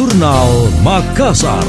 Jurnal Makassar.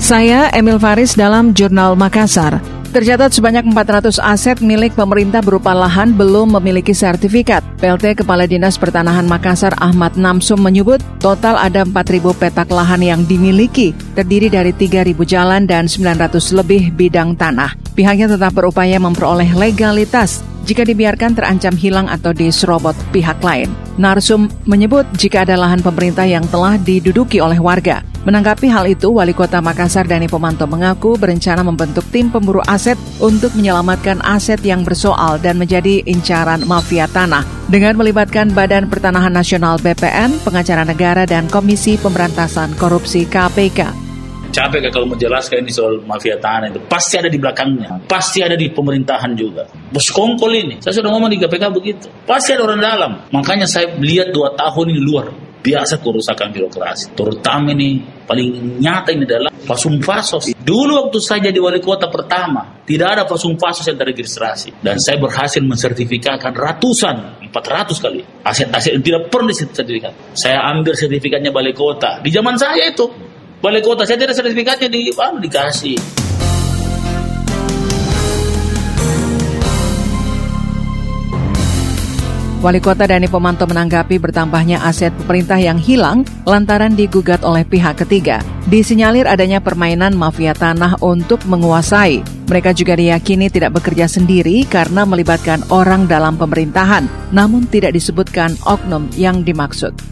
Saya Emil Faris dalam Jurnal Makassar. Tercatat sebanyak 400 aset milik pemerintah berupa lahan belum memiliki sertifikat. PLT Kepala Dinas Pertanahan Makassar Ahmad Namsum menyebut total ada 4.000 petak lahan yang dimiliki, terdiri dari 3.000 jalan dan 900 lebih bidang tanah. Pihaknya tetap berupaya memperoleh legalitas jika dibiarkan terancam hilang atau diserobot pihak lain. Narsum menyebut jika ada lahan pemerintah yang telah diduduki oleh warga. Menanggapi hal itu, Wali Kota Makassar Dani Pomanto mengaku berencana membentuk tim pemburu aset untuk menyelamatkan aset yang bersoal dan menjadi incaran mafia tanah dengan melibatkan Badan Pertanahan Nasional BPN, Pengacara Negara, dan Komisi Pemberantasan Korupsi KPK capek kalau menjelaskan ini soal mafia tanah itu pasti ada di belakangnya pasti ada di pemerintahan juga bos kongkol ini saya sudah ngomong di KPK begitu pasti ada orang dalam makanya saya lihat dua tahun ini luar biasa kerusakan birokrasi. Terutama ini paling nyata ini adalah fasum fasos. Dulu waktu saya jadi wali kota pertama, tidak ada fasum fasos yang teregistrasi. Dan saya berhasil mensertifikatkan ratusan, 400 kali. Aset-aset tidak pernah disertifikat. Saya ambil sertifikatnya balai kota. Di zaman saya itu, balai kota saya tidak sertifikatnya di, ah, dikasih. Wali Kota Dani Pomanto menanggapi bertambahnya aset pemerintah yang hilang lantaran digugat oleh pihak ketiga. Disinyalir adanya permainan mafia tanah untuk menguasai. Mereka juga diyakini tidak bekerja sendiri karena melibatkan orang dalam pemerintahan, namun tidak disebutkan oknum yang dimaksud.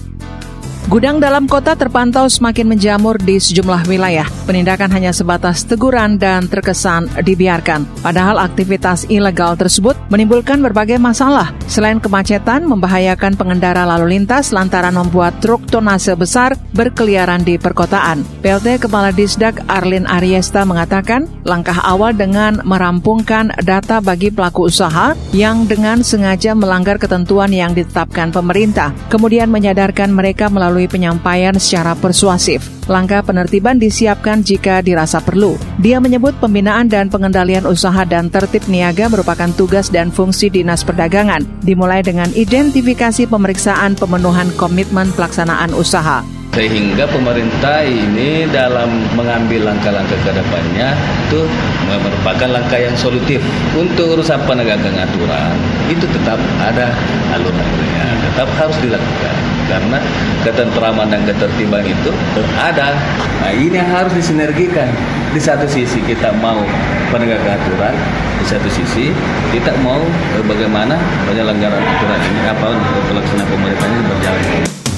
Gudang dalam kota terpantau semakin menjamur di sejumlah wilayah. Penindakan hanya sebatas teguran dan terkesan dibiarkan. Padahal aktivitas ilegal tersebut menimbulkan berbagai masalah. Selain kemacetan, membahayakan pengendara lalu lintas lantaran membuat truk tonase besar berkeliaran di perkotaan. PLT Kepala Disdak Arlin Ariesta mengatakan, langkah awal dengan merampungkan data bagi pelaku usaha yang dengan sengaja melanggar ketentuan yang ditetapkan pemerintah. Kemudian menyadarkan mereka melalui melalui penyampaian secara persuasif. Langkah penertiban disiapkan jika dirasa perlu. Dia menyebut pembinaan dan pengendalian usaha dan tertib niaga merupakan tugas dan fungsi Dinas Perdagangan, dimulai dengan identifikasi pemeriksaan pemenuhan komitmen pelaksanaan usaha sehingga pemerintah ini dalam mengambil langkah-langkah ke depannya itu merupakan langkah yang solutif untuk urusan penegakan aturan itu tetap ada alur-alurnya tetap harus dilakukan karena ketentraman dan ketertiban itu ada. Nah ini yang harus disinergikan. Di satu sisi kita mau penegakan aturan, di satu sisi kita mau bagaimana penyelenggaraan aturan ini apa untuk pelaksanaan pemerintah ini berjalan.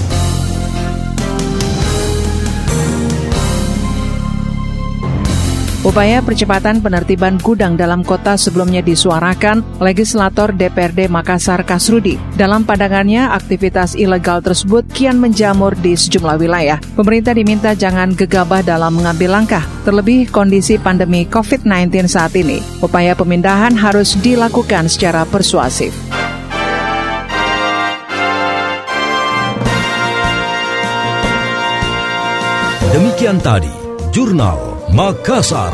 Upaya percepatan penertiban gudang dalam kota sebelumnya disuarakan legislator DPRD Makassar Kasrudi. Dalam pandangannya, aktivitas ilegal tersebut kian menjamur di sejumlah wilayah. Pemerintah diminta jangan gegabah dalam mengambil langkah, terlebih kondisi pandemi COVID-19 saat ini. Upaya pemindahan harus dilakukan secara persuasif. Demikian tadi, Jurnal Makassar.